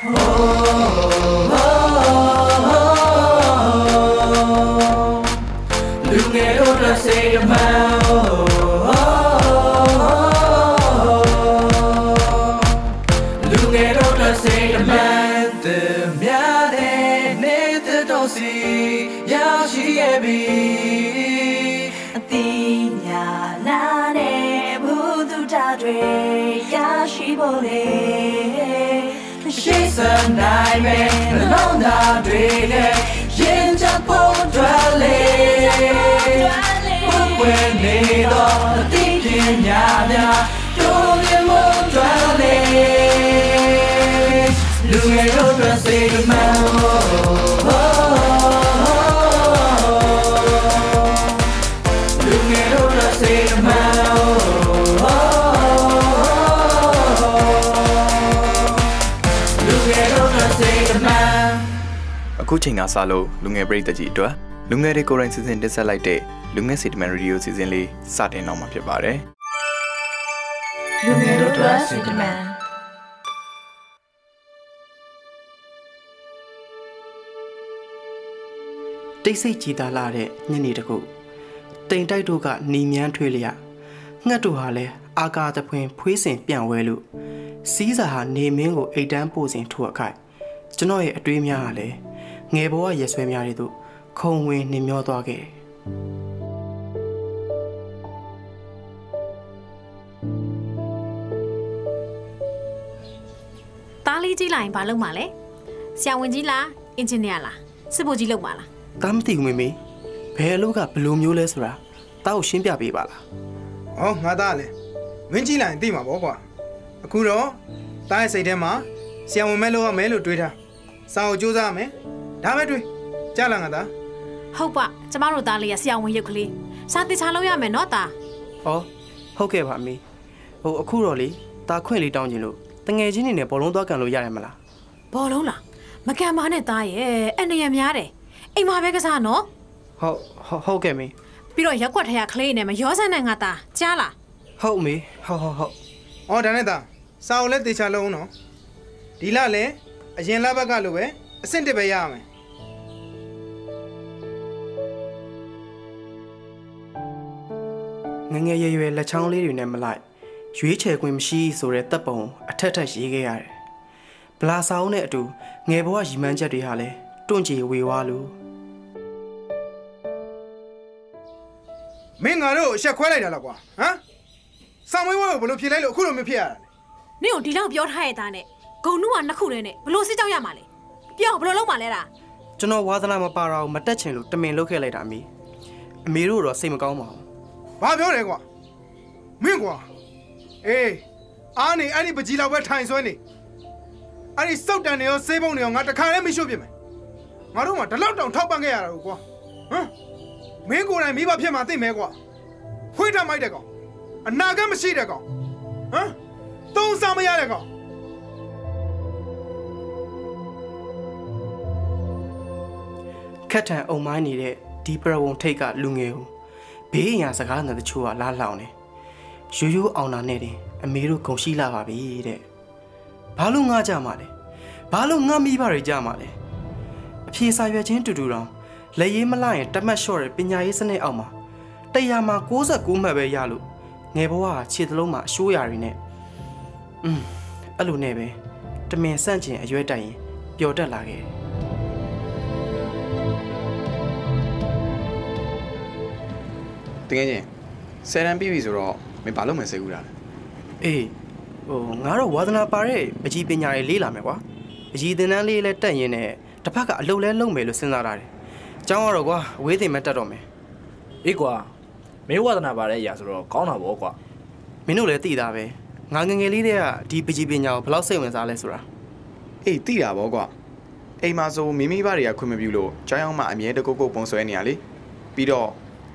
လူငယ်တို့အတွက်စိတ်အမှန်လူငယ်တို့အတွက်စိတ်အမှန်တများတဲ့နေတဲ့တော့စီရောက်ရှိရဲ့ပြီအတိညာနာနဲ့ဘုသူတာတွေရရှိဖို့လေရှိ စနိုင်မယ်နှလုံးသားတွေနဲ့ရင်ချဖို့တွေ့လေ ခုချိန်ကစလို့လူငယ်ပရိသတ်ကြီးအတွက်လူငယ်တွေကိုယ်တိုင်စီစဉ်တင်ဆက်လိုက်တဲ့လူငယ်စီတမန်ရေဒီယိုစီစဉ်လေးစတင်တော့မှာဖြစ်ပါတယ်လူငယ်တို့အတွက်စိတ်တမန်တိတ်ဆိတ်ကြည်သာလာတဲ့ညနေတစ်ခုတိမ်တိုက်တို့ကหนีမြန်းထွေးလျက်ငှက်တို့ဟာလည်းအာကာသဖွင်ဖွေးစင်ပြန်ဝဲလို့စီးစာဟာနေမင်းကိုအိတ်တန်းပို့စဉ်ထိုးအခိုက်ကျွန်တော်ရဲ့အတွေးများကလည်း ငယ်ဘဝရက်ဆွဲများတွေတို့ခုံဝင်နှင်မျောသွားခဲ့တယ်သားလေးကြီးလာရင်ဘာလုပ်မှာလဲဆရာဝန်ကြီးလားအင်ဂျင်နီယာလားစစ်ဗိုလ်ကြီးလုပ်မှာလား။တားမသိဘူးမေမေဘယ်အလုပ်ကဘယ်လိုမျိုးလဲဆိုတာတားကိုရှင်းပြပေးပါလား။ဟောငါသားလည်းမင်းကြီးလိုက်ရင်သိမှာပေါ့ကွာ။အခုတော့သားရဲ့စိတ်ထဲမှာဆရာဝန်မဲလို့ရမဲလို့တွေးထား။စာအုပ်စူးစမ်းရမယ်။ ဒါပဲတွေး။ကြားလားငါသားဟုတ်ပါကျမတို့သားလေးကဆရာဝန်ရုပ်ကလေးစာတိချာလုပ်ရမယ်နော်သား။ဟောဟုတ်ကဲ့ပါအမေ။ဟိုအခုတော့လေတားခွင့်လေးတောင်းချင်လို့တငယ်ချင်းနေနဲ့ဘောလုံးသွားကန်လို့ရတယ်မလားဘောလုံးလားမကန်ပါနဲ့သားရဲ့အနေရများတယ်အိမ်မှာပဲကစားနော်။ဟုတ်ဟုတ်ဟုတ်ကဲ့မေပြီးတော့ရက်ွက်ထရကလေးနဲ့မရောစမ်းနဲ့ငါသားကြားလား။ဟုတ်မေဟုတ်ဟုတ်ဟုတ်။အော်ဒါနဲ့သားစာအုပ်လည်းတေချာလုံးအောင်နော်။ဒီလလည်းအရင်လဘက်ကလိုပဲ အဆင့်တစ်ပဲရရမယ်ငယ်ငယ်ရွယ်ရွယ်လက်ချောင်းလေးတွေနဲ့မလိုက်ရွေးချယ်ခွင့်မရှိဆိုတဲ့တပ်ပုံအထက်ထက်ရေးခဲ့ရတယ်။ဗလာဆောင်နဲ့အတူငယ်ဘဝရီမန်းချက်တွေဟာလည်းတွန့်ကြည်ဝေဝါလို့။မင်းငါတို့အဆက်ခွဲလိုက်တာလားကွာ။ဟမ်။စာမွေးဝဲကိုဘယ်လိုဖြေလိုက်လို့အခုလိုမျိုးဖြစ်ရတာလဲနင့်ကိုဒီလောက်ပြောထားရတဲ့သားနဲ့ဂုံနုကနှစ်ခုတည်းနဲ့ဘလို့စစ်ကြောက်ရမှာလဲ ပြောဘလို့လုံးမှာလဲတာကျွန်တော်ဝါသနာမပါတာကိုမတက်ချင်လို့တမင်လုပ်ခဲ့လိုက်တာအမေအမေတို့တော့စိတ်မကောင်းပါဘူး။ဘာပြောလဲကွာ။မင်းကွာ။အေးအားနေအဲ့ဒီပကြီးလောက်ပဲထိုင်ဆွဲနေ။အဲ့ဒီစောက်တန်နေရောစေးပုံနေရောငါတခါလည်းမရှို့ပြစ်မယ်။ငါတို့မှဒီလောက်တောင်ထောက်ပံ့ခဲ့ရတာကိုကွာ။ဟမ်မင်းကိုယ်တိုင်မိဘဖြစ်မှာသိမဲကွာ။ဖွေးထမိုက်တဲ့ကောင်။အနာကမရှိတဲ့ကောင်။ဟမ်သုံးစားမရတဲ့ကောင် က်ထန်အုံမိုင်းနေတဲ့ဒီပရဝုံထိတ်ကလူငယ်ကိုဘေးအရာစကားနဲ့တချို့ကလားလောင်တယ်ရိုးရိုးအောင်တာနဲ့တင်အမေတို့ဂုံရှိလာပါပြီတဲ့ဘာလို့ငါကြမှာလဲဘာလို့ငါမိဘတွေကြမှာလဲအဖြေစာရွက်ချင်းတူတူတောင်လက်ရေးမလိုက်ရင်တမတ်လျှော့တဲ့ပညာရေးစနစ်အောက်မှာတရားမှာ69မှတ်ပဲရလို့ငယ်ဘဝကခြေသလုံးမှာအရှိုးရာတွေနဲ့อืมအဲ့လိုနဲ့ပဲတမင်ဆန့်ကျင်အရွယ်တိုက်ရင်ပျော်တက်လာခဲ့တယ် တကယ်ချင်းဆယ်တန်းပြီးပြီဆိုတော့မင်းဘာလုပ်မယ်စိတ်ကူးတာလဲ အေးဟိုငါတော့ဝါသနာပါတဲ့ပကြီးပညာတွေလေးလာမယ်ကွာပကြီးသင်တန်းလေးလည်းတက်ရင်လည်းတစ်ဖက်ကအလုပ်လဲလုပ်မယ်လို့စဉ်းစားထားတယ်အเจ้าကတော့ကွာအဝေးတင်မဲ့တက်တော့မယ် အေးကွာမင်းဝါသနာပါတဲ့အရာဆိုတော့ကောင်းတာပေါ့ကွာ မင်းတို့လည်းသိတာပဲငါငယ်ငယ်လေးတည်းကဒီပကြီးပညာကိုဘယ်လောက်စိတ်ဝင်စားလဲဆိုတာ အေးတိတာဗောကွာအိမ်မှာဆိုမိမိဘတွေကခွင့်မပြုလို့ကျောင်းရောက်မှအမြဲတကုတ်ကုတ်ပုံဆွဲနေရလေပြီးတော့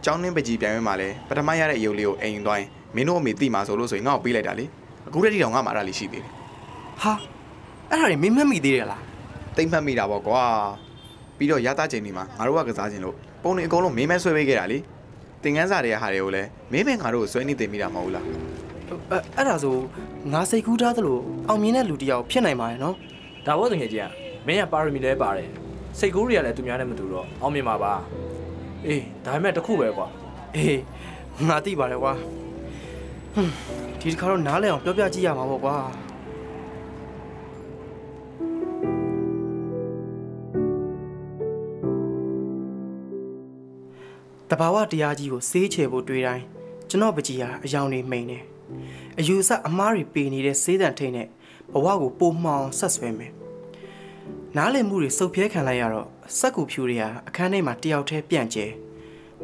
ကျောင်းနှင်းပကြီးပြန်ဝင်မှလည်းပထမရတဲ့အယုတ်လေးကိုအိမ်သွားရင်မင်းတို့အမေတိမှာဆိုလို့ဆိုရင်ငါ့ကိုပေးလိုက်တာလေအခုတည်းတောင်ငါ့မှာအဲ့ဒါလေးရှိသေးတယ်ဟာအဲ့ဒါတွေမင်းမက်မိသေးတယ်လားတိတ်မှတ်မိတာဗောကွာပြီးတော့ရသားချိန်ဒီမှာငါတို့ကကစားခြင်းလို့ပုံတွေအကုန်လုံးမင်းမဲဆွဲပေးခဲ့တာလေသင်ငန်းစာတွေကဟာတွေကိုလည်းမင်းပဲငါတို့ကိုဆွဲနေတင်မိတာမဟုတ်ဘူးလားအဲ့အဲ့ဒါဆိုငါစိတ်ကူးထားသလိုအောင်မြင်တဲ့လူတစ်ယောက်ဖြစ်နိုင်ပါတယ်နော်ဒါဘောတငယ်ချင်းကမင်းကပါရမီလဲပါတယ်စိတ်ကူးတွေကလည်းသူများနဲ့မတူတော့အောင်မြင်ပါပါ အေးဒါပေမဲ့တစ်ခုပဲကွာအေးငါသိပါတယ်ကွာဟွန်းဒီတစ်ခါတော့နားလဲအောင်ပြောပြကြည့်ရမှာပေါ့ကွာတဘာဝတရားကြီးကိုစေးချေဖို့တွေးတိုင်းကျွန်တော်ပကြီးဟာအယောင်နေမိန်တယ်အယူအဆအမားတွေပေနေတဲ့စေးတံထိန်နဲ့ဘဝကိုပိုမှောင်ဆက်ဆွဲမယ်နားလည်မှုတွေစုပ်ပြဲခံလိုက်ရတော့ စက်ကူဖြူတွေဟာအခန်းထဲမှာတယောက်တည်းပြန့်ကျဲ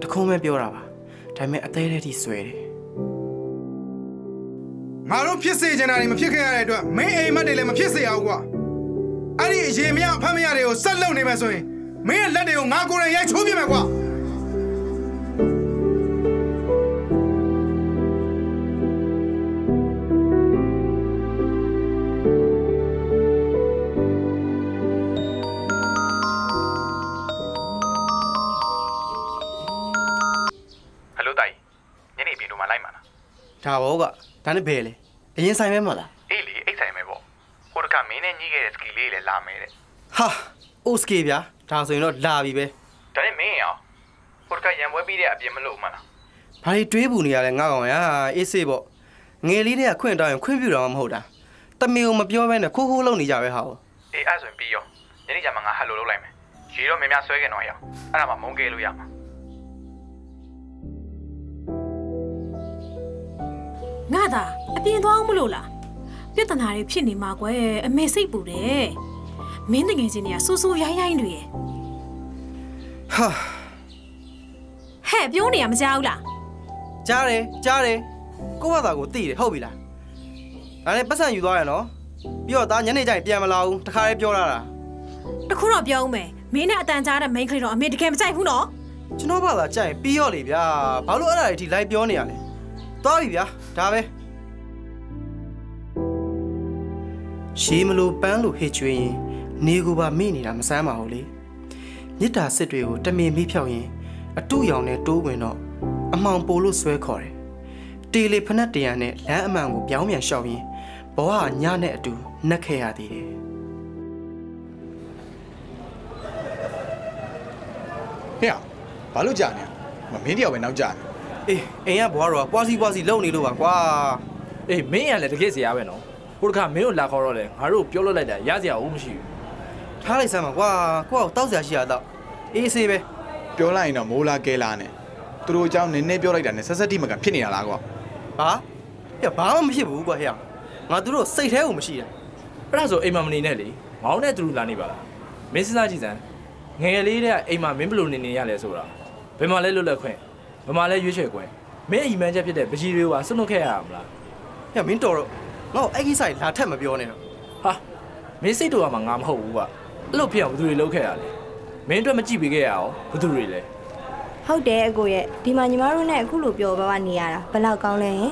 တခုံးပဲပြောတာပါဒါပေမဲ့အသေးသေးထိဆွဲတယ်ငါတို့ဖြစ်စေချင်တာတွေမဖြစ်ခဲ့ရတဲ့အတွက်မင်းအိမ်မက်တွေလည်းမဖြစ်စေရဘူးကွာအဲ့ဒီအရေးမရအဖက်မရတွေကိုဆက်လုပ်နေမယ်ဆိုရင်မင်းရဲ့လက်တွေကိုငါကိုယ်တိုင်ရိုက်ချိုးပြမယ်ကွာ ဒါနဲ့ဘယ်လဲအရင်ဆိုင်မဲမလားအေးလေအိတ်ဆိုင်မယ်ပေါ့ဟိုတခါမင်းနဲ့ညှိခဲ့တဲ့စကီလေးလည်းလာမယ်တဲ့ဟာအိုစကေဗျာဒါဆိုရင်တော့လာပြီပဲဒါနဲ့မင်းရောဟိုတခါရံပွဲပြီးတဲ့အပြင်မလို့မှလားဘာတွေတွေးပူနေရလဲငါကောင်ရအေးစေးပေါ့ငယ်လေးတွေကခွင့်တောင်းရင်ခွင့်ပြုတာမှမဟုတ်တာတမီကိုမပြောဘဲနဲ့ခိုးခိုးလုံနေကြပဲဟာအေးအဲ့ဆိုရင်ပြီးရောညနေကျမှငါဟယ်လိုလုပ်လိုက်မယ်ရေတော့များများဆွဲခင်တော့ရအောင်အဲ့ဒါမှမုန်းကဲလို့ရမှာ ငါသာအပြင်သွားအောင်မလို့လားပြဿနာတွေဖြစ်နေမှာကွယ်အမေစိတ်ပူတယ်မင်းတငယ်ချင်းတွေကဆူဆူရိုင်းရိုင်းတွေရဲ့ဟာဟဲ့ပြောနေရမကြောက်ဘူးလားကြားတယ်ကြားတယ်ကိုယ့်ဘာသာကိုသိတယ်ဟုတ်ပြီလားဒါနဲ့ပတ်စံယူသွားရနော်ပြီးတော့ဒါညနေကျရင်ပြန်မလာဘူးတခါလေးပြောလာတာတခုတော့ပြောဦးမယ်မင်းနဲ့အတန်ကြားတဲ့မိန်းကလေးတော့အမေတကယ်မကြိုက်ဘူးနော်ကျွန်တော်ဘာသာကြိုက်ရင်ပြီးရော့လေဗျာဘာလို့အဲ့ဒါတွေအထိလိုက်ပြောနေရလဲသွားပြီဗျာဒါပဲ ရှီမလို့ပန်းလို့ဟစ်ကျွေးရင်နေကိုပါမေ့နေတာမဆမ်းပါဘူးလေမြစ်တာစစ်တွေကိုတမင်မိဖြောက်ရင်အတူရောင်နဲ့တိုးဝင်တော့အမှောင်ပိုလို့ဆွဲခေါ်တယ်တေလီဖနက်တရံနဲ့လမ်းအမှန်ကိုပြောင်းပြန်လျှောက်ရင်ဘဝကညနဲ့အတူနှက်ခဲ့ရသေးတယ်ဟဲ့ဘာလို့ကြာနေမမင်းတယောက်ပဲနောက်ကြာနေအေးအိမ်ကဘွားတော်ကပွားစီပွားစီလုံနေလို့ပါကွာအေးမင်းရလည်းတကယ်စရာပဲနော် ဟိုတခါမင်းတို့လာခေါ်တော့လေငါတို့ပြောလွတ်လိုက်တာရစရာဦးမရှိဘူးထားလိုက်စမ်းပါကွာကိုယ့်ကိုတောက်စရာရှိရတော့အေးဆေးပဲပြောလိုက်ရင်တော့မိုးလာကဲလာနဲ့သူတို့အကြောင်းနည်းနည်းပြောလိုက်တာနဲ့ဆက်ဆက်တိမကဖြစ်နေတာလားကွာဘာဟဲ့ဘာမှမဖြစ်ဘူးကွာဟဲ့ငါတို့တို့စိတ်แท้ကိုမရှိတာအဲ့ဒါဆိုအိမ်မှာမနေနဲ့လေငောင်းနဲ့သူတို့လာနေပါလားမင်းစဉ်းစားကြည့်စမ်းငယ်ငယ်လေးတဲ့အိမ်မှာမင်းဘယ်လိုနေနေရလဲဆိုတာဘယ်မှာလဲလွတ်လပ်ခွင့်ဘယ်မှာလဲရွေးချယ်ခွင့်မင်းအီမန်ချက်ဖြစ်တဲ့ပကြီးတွေကစွန့်လွတ်ခဲ့ရမှာမလားဟဲ့မင်းတော်တော့ ငါ့ကိုအဲ့ဒီဆိုင်လာထက်မပြောနဲ့တော့ဟာမင်းစိတ်တော်ကမှငါမဟုတ်ဘူးကွာအဲ့လိုဖြစ်အောင်ဘယ်သူတွေလုပ်ခဲ့ရလဲမင်းအတွက်မကြည့်ပေးခဲ့ရအောင်ဘယ်သူတွေလဲဟုတ်တယ်အကိုရဲ့ဒီမှာညီမတို့နဲ့အခုလိုပြောပါပါနေရတာဘယ်လောက်ကောင်းလဲဟင်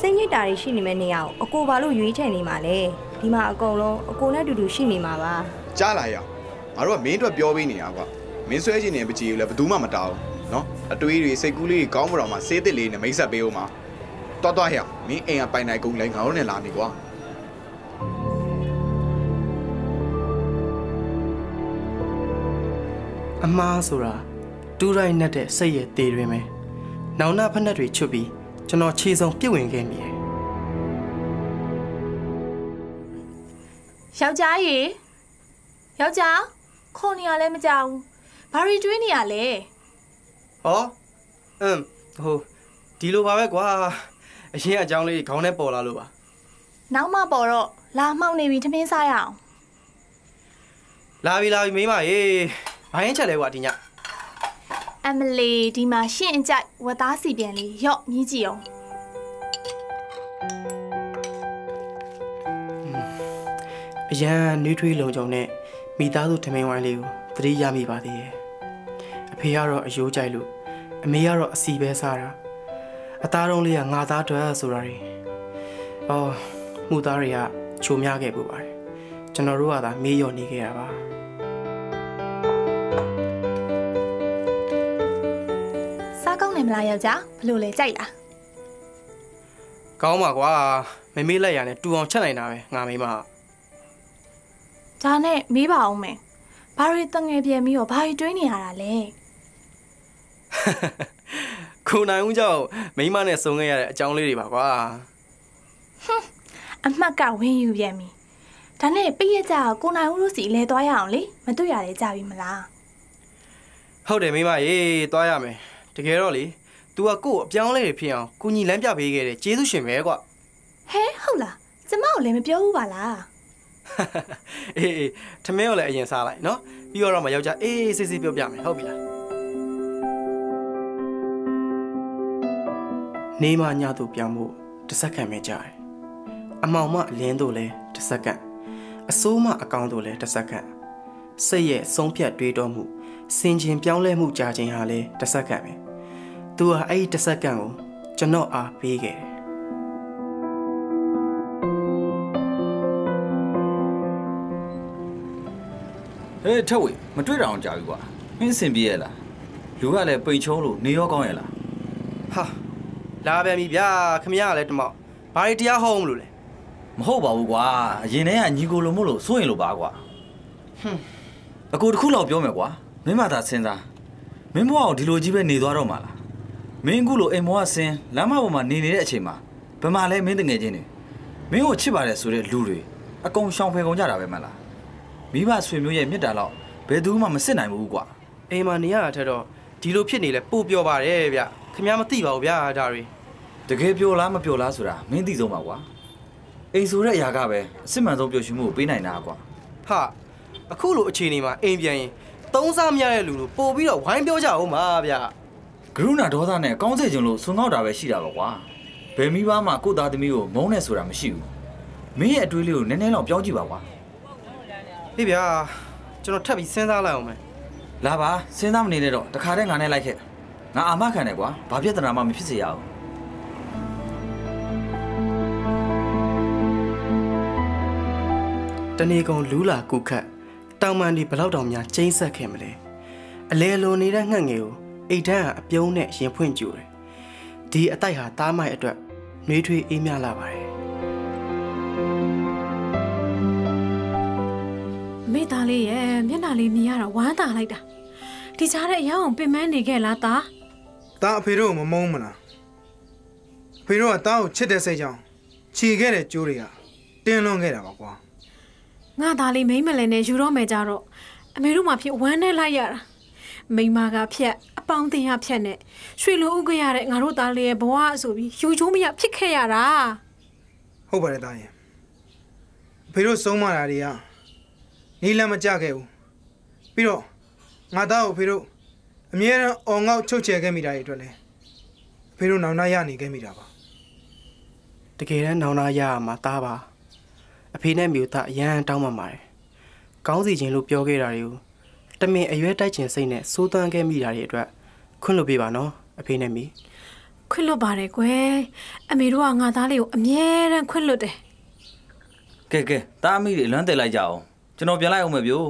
စိတ်ညစ်တာတွေရှိနေမဲ့နေရအောင်အကိုဘာလို့ရွေးချယ်နေမှာလဲဒီမှာအကုန်လုံးအကိုနဲ့အတူတူရှိနေမှာပါကြားလာရအောင်ငါတို့ကမင်းအတွက်ပြောပေးနေတာကွာမင်းဆွဲချင်တဲ့ပကြီးကိုလည်းဘယ်သူမှမတောင်းနော်အတွေးတွေစိတ်ကူးလေးတွေကောင်းမတော်မှာစေးတစ်လေးနဲ့မိတ်ဆက်ပေးဦးမှာ တော်တော်ဟဲ့အောင်မင်းအိမ်ကပိုင်နိုင်ကုန်လိုက်ငါတို့နဲ့လာနေကွာအမားဆိုတာတူးတိုင်းနဲ့တဲ့စိတ်ရဲ့တေတွင်ပဲနောင်နာဖက်နှက်တွေချွတ်ပြီးကျွန်တော်ခြေစုံပြစ်ဝင်ခဲ့မိတယ်ယောက်ျားရေယောက်ျားခေါ်နေရလဲမကြောက်ဘူးဘာရီတွေးနေရလဲဟောအမ်ဟိုဒီလိုပါပဲကွာ အရင်အကြောင်းလေးခေါင်းထဲပေါ်လာလို့ပါနောက်မှပေါ်တော့လာမှောက်နေပြီထမင်းစားရအောင်လာပြီလာပြီမိမရေဘာရင်ချက်လဲကွာဒီညအမလီဒီမှာရှင့်အကြိုက်ဝတ်သားစီပြန်လေးရော့မြည်ကြည့်အောင်အရန်နှွေးထွေးလုံကြုံနဲ့မိသားစုထမင်းဝိုင်းလေးကိုသတိရမိပါသေးရဲ့အဖေကတော့အယိုးကြိုက်လို့အမေကတော့အစီပဲစားတာ အသားတုံးလေးကငါသားတွဲဆိုတာတွေအော်မှုသားတွေကချိုများခဲ့ပူပါတယ်ကျွန်တော်တို့ကသာမေးလျော့နေခဲ့တာပါစားကောင်းတယ်မလားယောက်ျားဘလို့လဲကြိုက်လားကောင်းပါကွာမမေးလိုက်ရနဲ့တူအောင်ချက်နိုင်တာပဲငါမိမဒါနဲ့မေးပါအောင်မယ်ဘာတွေတငယ်ပြန်ပြီးတော့ဘာတွေတွေးနေရတာလဲ ခုနိုင်ဦးကြောင့်မိန်းမနဲ့ဆုံခဲ့ရတဲ့အကြောင်းလေးတွေပါကွာအမှတ်ကဝင်းယူပြန်ပြီဒါနဲ့ပြည့်ရကြကိုနိုင်ဦးတို့စီလဲသွားရအောင်လေမတွေ့ရလဲကြပြီမလားဟုတ်တယ်မိန်းမရေသွားရမယ်တကယ်တော့လေ तू ကကို့အပြောင်းလဲတွေဖြစ်အောင်ကုညီလမ်းပြပေးခဲ့တယ်ကျေးဇူးရှင်ပဲကွာဟဲဟုတ်လားကျမကိုလည်းမပြောဘူးပါလားအေးအေးထမင်းကိုလည်းအရင်စားလိုက်နော်ပြီးတော့မှယောက်ျားအေးအေးဆေးဆေးပြောပြမယ်ဟုတ်ပြီလား နေမညတို့ပြောင်းဖို့တစ်စက္ကန့်ပဲကြာတယ်အမောင်မအလင်းတို့လည်းတစ်စက္ကန့်အစိုးမအကောင်တို့လည်းတစ်စက္ကန့်စိတ်ရဲ့ဆုံးဖြတ်တွေးတောမှုစင်ချင်ပြောင်းလဲမှုကြာခြင်းဟာလည်းတစ်စက္ကန့်ပဲသူဟာအဲ့ဒီတစ်စက္ကန့်ကိုကျွန်တော်အားပေးခဲ့တယ်ဟေးထက်ဝေမတွေ့တာအောင်ကြာပြီကွာမင်းအဆင်ပြေရဲ့လားလူကလည်းပိန်ချုံးလို့နေရောကောင်းရဲ့လားဟာ လာပြန်ပြီဗျာခမရကလည်းတမောက်ဘာတွေတရားဟောမလို့လဲမဟုတ်ပါဘူးကွာအရင်တည်းကညီကိုလိုမို့လို့စိုးရင်လို့ပါကွာဟွန်းအကိုတစ်ခုလောက်ပြောမယ်ကွာမင်းမသာစဉ်းစားမင်းဘဝကိုဒီလိုကြီးပဲနေသွားတော့မှာလားမင်းအခုလိုအိမ်မောကဆင်းလမ်းမပေါ်မှာနေနေတဲ့အချိန်မှာဘယ်မှာလဲမင်းတငယ်ချင်းတွေမင်းကိုချစ်ပါတယ်ဆိုတဲ့လူတွေအကုန်ရှောင်ဖယ်ကုန်ကြတာပဲမလားမိဘဆွေမျိုးရဲ့မြတ်တာတော့ဘယ်သူမှမစစ်နိုင်ဘူးကွာအိမ်မှာနေရတာထက်တော့ဒီလိုဖြစ်နေလဲပို့ပြောပါတယ်ဗျခမရမသိပါဘူးဗျာဒါတွေ တကယ်ပြောလားမပြောလားဆိုတာမင်းသိဆုံးပါကွာအိမ်ဆိုတဲ့အရာကပဲအစစ်မှန်ဆုံးပျော်ရွှင်မှုကိုပေးနိုင်တာကွာဟာအခုလိုအခြေအနေမှာအိမ်ပြန်ရင်သုံးစားမရတဲ့လူတို့ပို့ပြီးတော့ဝိုင်းပြောကြအောင်ပါဗျာကရုဏာဒေါသနဲ့ကောင်းစေခြင်းလို့ဆွန်ငေါက်တာပဲရှိတာပါကွာဘယ်မိဘမှကိုယ့်သားသမီးကိုမုန်းနေဆိုတာမရှိဘူးမင်းရဲ့အတွေးလေးကိုနည်းနည်းလောက်ပြောင်းကြည့်ပါကွာဟေးဗျာကျွန်တော်ထပ်ပြီးစဉ်းစားလိုက်အောင်မယ်လာပါစဉ်းစားမနေနဲ့တော့တခါတည်းငါနဲ့လိုက်ခဲ့ငါအာမခံတယ်ကွာဘာပြဿနာမှမဖြစ်စေရအော တနေကုန်လူးလာကုခတ်တောင်မှန်ဒီဘလောက်တောင်များကျိန်းဆက်ခဲ့မလဲအလဲလွန်နေတဲ့ငှက်ငယ်ကိုအိတ်ထန်းကအပြုံးနဲ့ရင်ဖွင့်ကြည့်တယ်ဒီအတိုက်ဟာတားမိုက်အတွက်နှွေးထွေးအေးမြလာပါတယ်မိသားလေးရဲ့မျက်နှာလေးမြင်ရတော့ဝမ်းသာလိုက်တာဒီကြားတဲ့အရောင်ပင်မနေခဲ့လားသား။ဒါအဖေတို့ကိုမမုန်းမလား။အဖေတို့ကတားကိုချစ်တဲ့စိတ်ကြောင့်ခြေခဲ့တဲ့ကြိုးတွေကတင်းလွန်ခဲ့တာပါကွာ ငါသားလေးမိမ့်မလဲနဲ့ယူတော့မယ်ကြတော့အမေတို့မှဖြစ်ဝမ်းနဲ့လိုက်ရတာမိမကဖြက်အပေါင်းတင်ရဖြက်နဲ့ရွှေလိုဥကရတဲ့ငါတို့သားလေးရဲ့ဘဝအဆိုပြီးယူချိုးမရဖြစ်ခဲ့ရတာ။ဟုတ်ပါတယ်တားရင်။အဖေတို့ဆုံးမတာတွေကနီးလမ်းမကြခဲ့ဘူး။ပြီးတော့ငါသားကိုအဖေတို့အမြဲတမ်းအော်ငေါက်ချုပ်ချယ်ခဲ့မိတာတွေအတွက်လည်းအဖေတို့နောင်နာရနေခဲ့မိတာပါတကယ်တမ်းနောင်နာရရမှာတားပါ အဖေနဲ့မျိုးသားအရန်တောင်းပန်ပါတယ်ကောင်းစီခြင်းလို့ပြောခဲ့တာတွေကိုတမင်အရွယ်တိုက်ခြင်းစိတ်နဲ့စိုးသွမ်းခဲ့မိတာတွေအတွက်ခွင့်လွှတ်ပေးပါနော်အဖေနဲ့မီခွင့်လွတ်ပါတယ်ကွယ်အမေတို့ကငါသားလေးကိုအမြဲတမ်းခွင့်လွတ်တယ်ကဲကဲတားမိတွေလွမ်းတယ်လိုက်ကြအောင်ကျွန်တော်ပြန်လိုက်အောင်မယ်ဗျို့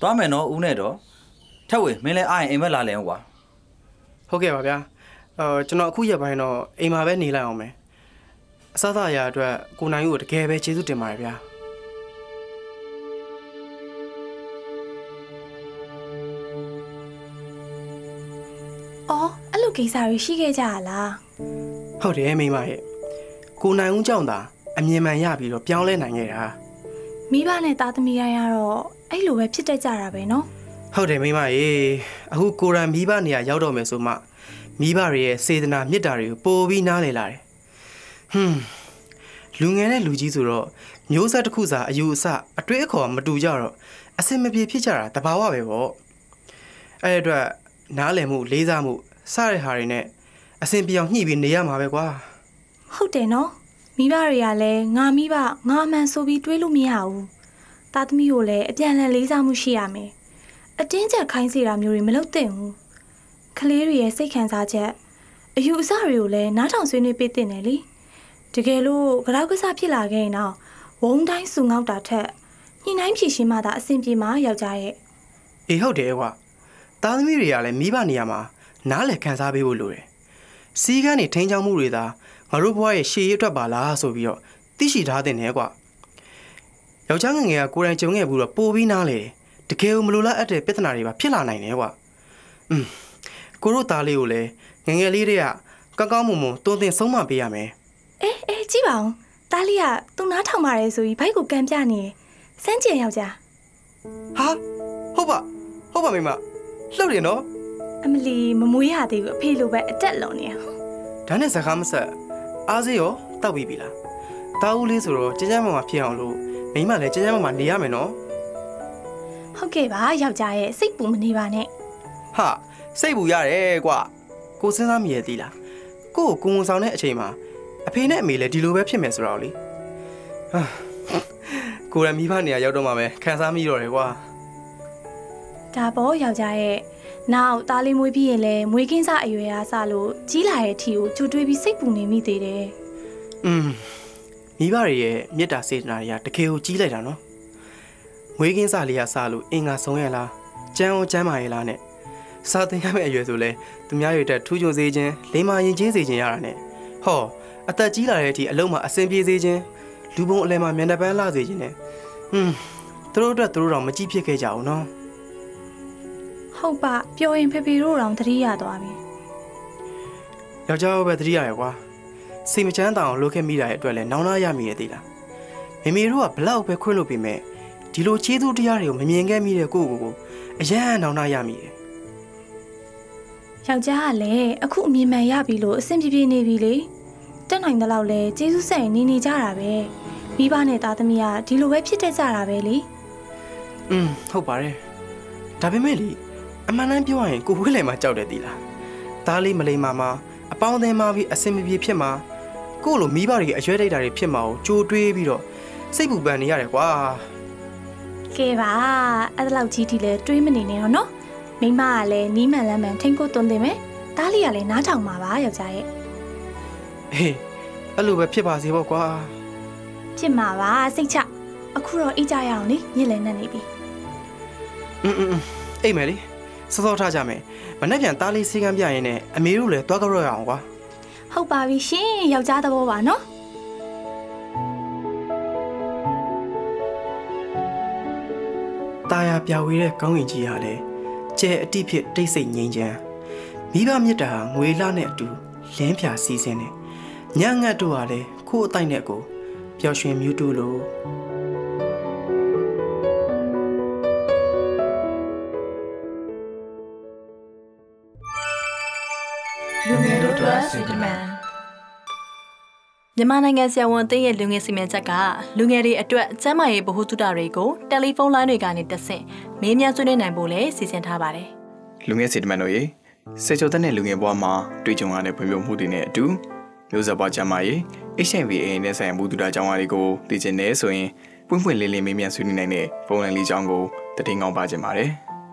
သွားမယ်နော်ဦးနဲ့တော့ထက်ဝေမင်းလည်းအားရင်အိမ်မက်လာလဲအောင်ကွာဟုတ်ကဲ့ပါဗျာအော်ကျွန်တော်အခုရက်ပိုင်းတော့အိမ်မှာပဲနေလိုက်အောင်မယ် အစားအသောက်အရာအတွက်ကိုနိုင်ဦးကိုတကယ်ပဲကျေးဇူးတင်ပါတယ်ဗျာအော်အဲ့လိုကိစ္စတွေရှိခဲ့ကြရလားဟုတ်တယ်မိမရဲ့ကိုနိုင်ဦးကြောင့်သာအမြင်မှန်ရပြီးတော့ပြောင်းလဲနိုင်ခဲ့တာမိဘနဲ့သားသမီးရရတော့အဲ့လိုပဲဖြစ်တတ်ကြတာပဲနော်ဟုတ်တယ်မိမရေအခုကိုရန်မိဘနေရာရောက်တော့မယ်ဆိုမှမိဘတွေရဲ့စေတနာမေတ္တာတွေကိုပိုပြီးနားလည်လာတယ် ဟွန်းလူငယ်နဲ့လူကြီးဆိုတော့မျိုးဆက်တစ်ခုစာအယူအဆအတွေ့အခေါ်မတူကြတော့အစင်မပြေဖြစ်ကြတာတဘာဝပဲပေါ့အဲ့ဒီအတွက်နားလည်မှုလေးစားမှုစတဲ့ဟာတွေနဲ့အစင်ပြောင်ညှိပြီးနေရမှာပဲကွာဟုတ်တယ်နော်မိဘတွေကလည်းငါမိဘငါမှန်ဆိုပြီးတွေးလို့မရဘူးသားသမီးကိုလည်းအပြန်အလှန်လေးစားမှုရှိရမယ်အတင်းကျပ်ခိုင်းစေတာမျိုးတွေမလုပ်သင့်ဘူးကလေးတွေရဲ့စိတ်ခံစားချက်အယူအဆတွေကိုလည်းနားထောင်ဆွေးနွေးပေးသင့်တယ်လေ တကယ်လို့ကြောက်ကစားဖြစ်လာခဲ့ရင်တော့ဝုံတိုင်းစုငေါက်တာထက်ညှိနှိုင်းဖြည့်ရှင်းမှသာအဆင်ပြေမှာယောက်ျားရဲ့အေးဟုတ်တယ်ကွာသားသမီးတွေကလည်းမိဘနေရာမှာနားလည်ခံစားပေးဖို့လိုတယ်စီးကန်းနေထိန်းချောင်းမှုတွေသာငါတို့ဘဝရဲ့ရှေ့ရအတွက်ပါလားဆိုပြီးတော့သိရှိထားတဲ့နဲ့ကွာယောက်ျားငယ်ငယ်ကကိုယ်တိုင်ကြုံခဲ့ဘူးတော့ပိုပြီးနားလေတကယ်ကိုမလိုလားအပ်တဲ့ပြဿနာတွေပါဖြစ်လာနိုင်တယ်ကွာอืมကိုတို့သားလေးကိုလည်းငယ်ငယ်လေးတည်းကကောင်းကောင်းမွန်မွန်တွန်းတင်ဆုံးမပေးရမယ် အေးအေးကြည့်ပါဦးတားလေးကသူ့နားထောင်ပါတယ်ဆိုပြီးဘိုက်ကိုကန်ပြနေတယ်စမ်းကြင်ယောက်ျားဟာဟုတ်ပါဟုတ်ပါမိမလှုပ်တယ်နော်အမလီမမွေးရသေးဘူးအဖေလိုပဲအတက်လုံနေရဒါနဲ့စကားမဆက်အားစေးရောတောက်ပြီးပြီလားတာဦးလေးဆိုတော့ကြမ်းကြမ်းမမဖြစ်အောင်လို့မိမလည်းကြမ်းကြမ်းမမနေရမယ်နော်ဟုတ်ကဲ့ပါယောက်ျားရဲ့စိတ်ပူမနေပါနဲ့ဟာစိတ်ပူရတယ်ကွာကိုစဉ်းစားမိရဲ့သီလားကိုကိုကိုဝန်ဆောင်တဲ့အချိန်မှာ အဖေနဲ့အမေလည်းဒီလိုပဲဖြစ်မယ်ဆိုတော့လေဟာကိုရမိဘနေရာရောက်တော့မှပဲခံစားမိတော့တယ်ကွာဒါပေါ့ယောက်ျားရဲ့နောက်တားလေးမွေးပြီးရင်လည်းမွေးကင်းစားအရွယ်အားစလို့ကြီးလာတဲ့အထီကိုကြိုတွေးပြီးစိတ်ပူနေမိသေးတယ်อืมမိဘတွေရဲ့မေတ္တာစေတနာတွေကတကယ်ကိုကြီးလိုက်တာနော်မွေးကင်းစားလေးကစားလို့အင်္ဂါဆုံးရလားကြမ်းအောင်ကြမ်းပါရဲ့လားနဲ့စာသင်ရမယ့်အရွယ်ဆိုလဲသူများတွေတက်ထူးချွန်စေခြင်းလိမ္မာရင်ချင်းစေခြင်းရတာနဲ့ဟော အသက်ကြီးလာတဲ့အထိအလုံးမှာအဆင်ပြေစေခြင်းလူပုံအလဲမှာမျက်နှာပန်းလှစေခြင်းနဲ့อืมသူတို့အတွက်သူတို့တော့မကြည့်ဖြစ်ခဲ့ကြအောင်နော်ဟုတ်ပါပြောရင်ဖေဖေတို့တောင်သတိရသွားပြီယောက်ျားပဲတတိရရကွာစိတ်မချမ်းသာအောင်လုပ်ခဲ့မိတာရဲ့အတွက်လည်းနောင်နာရမိရဲ့သေးလားမေမေတို့ကဘလောက်ပဲခွင့်လို့ပြင်မဲ့ဒီလိုချေးသူတရားတွေကိုမမြင်ခဲ့မိတဲ့ကိုယ့်ကိုယ်ကိုအယံနောင်နာရမိတယ်ယောက်ျားကလည်းအခုအမြင်မှန်ရပြီလို့အဆင်ပြေပြေနေပြီလေ တက်နိုင်တဲ့လောက်လဲကျေးဇူးဆက်ရင်နေနေကြတာပဲမိဘနဲ့သားသမီးကဒီလိုပဲဖြစ်တတ်ကြတာပဲလေอืมဟုတ်ပါတယ်ဒါပေမဲ့လေအမှန်တမ်းပြောရရင်ကိုဝဲလေမှာကြောက်တယ်သီလားသားလေးမလိမ္မာမှာအပေါင်းအသင်းမှာပြီးအစင်မပြေဖြစ်မှာကို့လိုမိဘတွေအရွယ်ဒိတ်တာတွေဖြစ်မှာကိုကြိုတွေးပြီးတော့စိတ်ပူပန်နေရတယ်ကွာကဲပါအဲ့ဒါလောက်ကြီးထိလဲတွေးမနေနဲ့တော့နော်မိမကလည်းနီးမှန်လမ်းမှန်ထိန်ကိုသွန်းတင်မယ်တားလေးကလည်းနားထောင်ပါပါယောက်ျားရဲ့ ဟေးအဲ့လိုပဲဖြစ်ပါစေပေါ့ကွာ ဖြစ်မှာပါစိတ်ချအခုတော့အိတ်ကြရအောင်လေညစ်လည်းနဲ့နေပြီ อืมอืมအိမ်မယ်လေစောစောထားကြမယ်မနေ့ပြန်သားလေးစီကံပြရင်နဲ့အမေတို့လည်းတွားကြရအောင်ကွာ ဟုတ်ပါပြီရှင်ယောက်ျားသဘောပါနော် ตาရပြဝေးတဲ့ကောင်းကင်ကြီးဟာလည်းကျဲအတိဖြစ်တိတ်ဆိတ်ငြိမ်းချမ်းမိဘမြတ်တာဟာငွေလနဲ့အတူလင်းဖြာစီးစင်းနေ ညငတ်တို့ဟာလည်းခိုးအတိုက်နဲ့ကိုပျော်ရွှင်မြူးတူလို့လူငယ်တို့အတွက်စင်တမန်မြန်မာနိုင်ငံဆရာဝန်အသင်းရဲ့လူငယ်စီမံချက်ကလူငယ်တွေအတွက်ကျန်းမာရေးဗဟုသုတတွေကိုတယ်လီဖုန်းလိုင်းတွေကနေတဆင့်မေးမြန်းဆွေးနွေးနိုင်ဖို့လည်းစီစဉ်ထားပါတယ်လူငယ်စီတမန်တို့ရေစေချိုတဲ့နဲ့လူငယ်ဘဝမှာတွေ့ကြုံရတဲ့ဖွံ့ဖြိုးမှုတွေနဲ့အတူ မျိုးဆက်ပွားကျန်းမာရေး HIV AIDS နဲ့ဆိုင်ရာမှုတူတာကြောင်းအားတွေကိုသိချင်နေဆိုရင်ပွင့်ပွင့်လင်းလင်းမေးမြန်းဆွေးနွေးနိုင်တဲ့ဖုန်းလိုင်းလေးကြောင်းကိုတည်ငောင်းပါခြင်းပါတယ်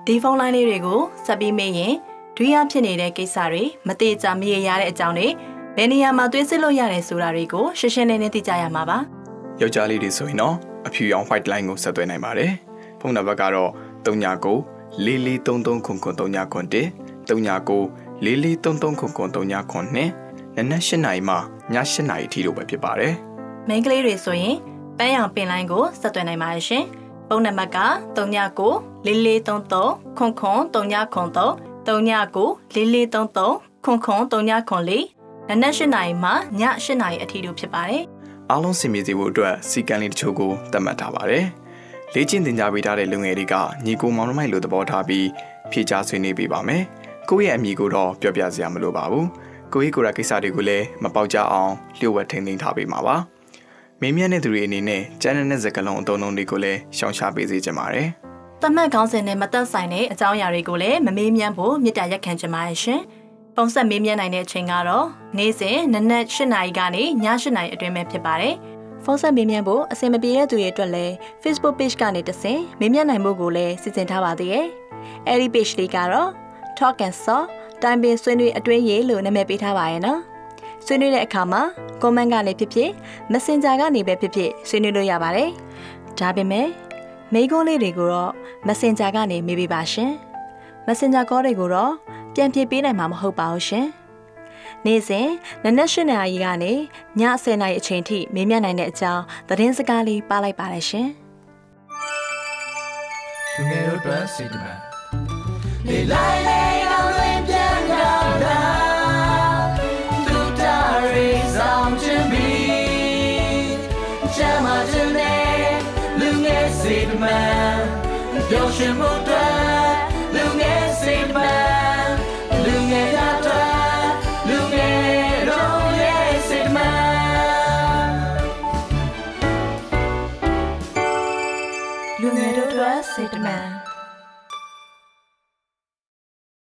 ဒီဖုန်းလိုင်းလေးတွေကိုဆက်ပြီးမေးရင်ဒွေရဖြစ်နေတဲ့ကိစ္စတွေမတိကျမရေရတဲ့အကြောင်းတွေဘယ်နေရာမှာသွေးစစ်လို့ရတယ်ဆိုတာတွေကိုရှင်းရှင်းလင်းလင်းသိကြရမှာပါယောက်ျားလေးတွေဆိုရင်တော့အဖြူရောင် white line ကိုဆက်သွယ်နိုင်ပါတယ်ဖုန်းနံပါတ်ကတော့39 4433ခုခု39ခု1 39 4433ခုခု39ခု2 နနက်8နာရီမှည8နာရီထိလို့ပဲဖြစ်ပါတယ်မိန်းကလေးတွေဆိုရင်ပန်းရောင်ပင်လိုင်းကိုဆက်သွယ်နိုင်ပါတယ်ရှင်ဖုန်းနံပါတ်က39 4433ခွန်ခွန်39ခွန်3 39 4433ခွန်ခွန်39ခွန်4နနက်၈နာရီမှည၈နာရီအထိတို့ဖြစ်ပါတယ်အားလုံးစင်ပြေစေဖို့အတွက်စီကံလေးတချို့ကိုသတ်မှတ်ထားပါတယ်လေ့ကျင့်သင်ကြားပေးထားတဲ့လူငယ်တွေကညီကိုမောင်နှမိုက်လိုသဘောထားပြီးဖြည့်ချဆွေးနွေးပေးပါမယ်ကိုယ့်ရဲ့အမိကိုတော့ပြောပြစရာမလိုပါဘူး ကိုယ့်ရဲ့ကိုယ်ရကိစ္စတွေကိုလည်းမပေါက်ကြအောင်လျှို့ဝှက်ထိန်းသိမ်းထားပေးမှာပါမင်းမြတ်တဲ့သူတွေအနေနဲ့ကျန်းတဲ့စကလုံးအတုံးလုံးတွေကိုလည်းရှောင်ရှားပေးစေချင်ပါတယ်တမတ်ကောင်းစဉ်နဲ့မသက်ဆိုင်တဲ့အကြောင်းအရာတွေကိုလည်းမမေးမြန်းဖို့မြစ်တာရက်ခံချင်ပါတယ်ရှင်ပုံဆက်မေးမြန်းနိုင်တဲ့အချိန်ကတော့နေ့စဉ်နနက်၈နာရီကနေည၈နာရီအတွင်းပဲဖြစ်ပါတယ်ဖုန်းဆက်မေးမြန်းဖို့အဆင်မပြေတဲ့သူတွေအတွက်လည်း Facebook page ကနေတဆင်မေးမြန်းနိုင်မှုကိုလည်းစီစဉ်ထားပါသေးတယ်။အဲဒီ page လေးကတော့ Talk and Saw တိုင်ပင်ဆွေးနွေးအတွင်းရေးလို့နာမည်ပေးထားပါရဲ့နော်။ဆွေးနွေးတဲ့အခါမှာ comment ကနေဖြစ်ဖြစ် Messenger ကနေပဲဖြစ်ဖြစ်ဆွေးနွေးလို့ရပါတယ်။ဒါပေမဲ့မိကုန်းလေးတွေကိုတော့ Messenger ကနေမေးပေးပါရှင်။ Messenger call တွေကိုတော့ပြန်ဖြေပေးနိုင်မှာမဟုတ်ပါဘူးရှင်။နေ့စဉ်နနက်၈နာရီကနေည10နာရီအချိန်ထိမေးမြန်းနိုင်တဲ့အကြောင်းသတင်းစကားလေးပါလိုက်ပါတယ်ရှင်။လူငယ်တို့အတွက်စိတ်တမန်လေလိုက်လေအောင်လ se mudar.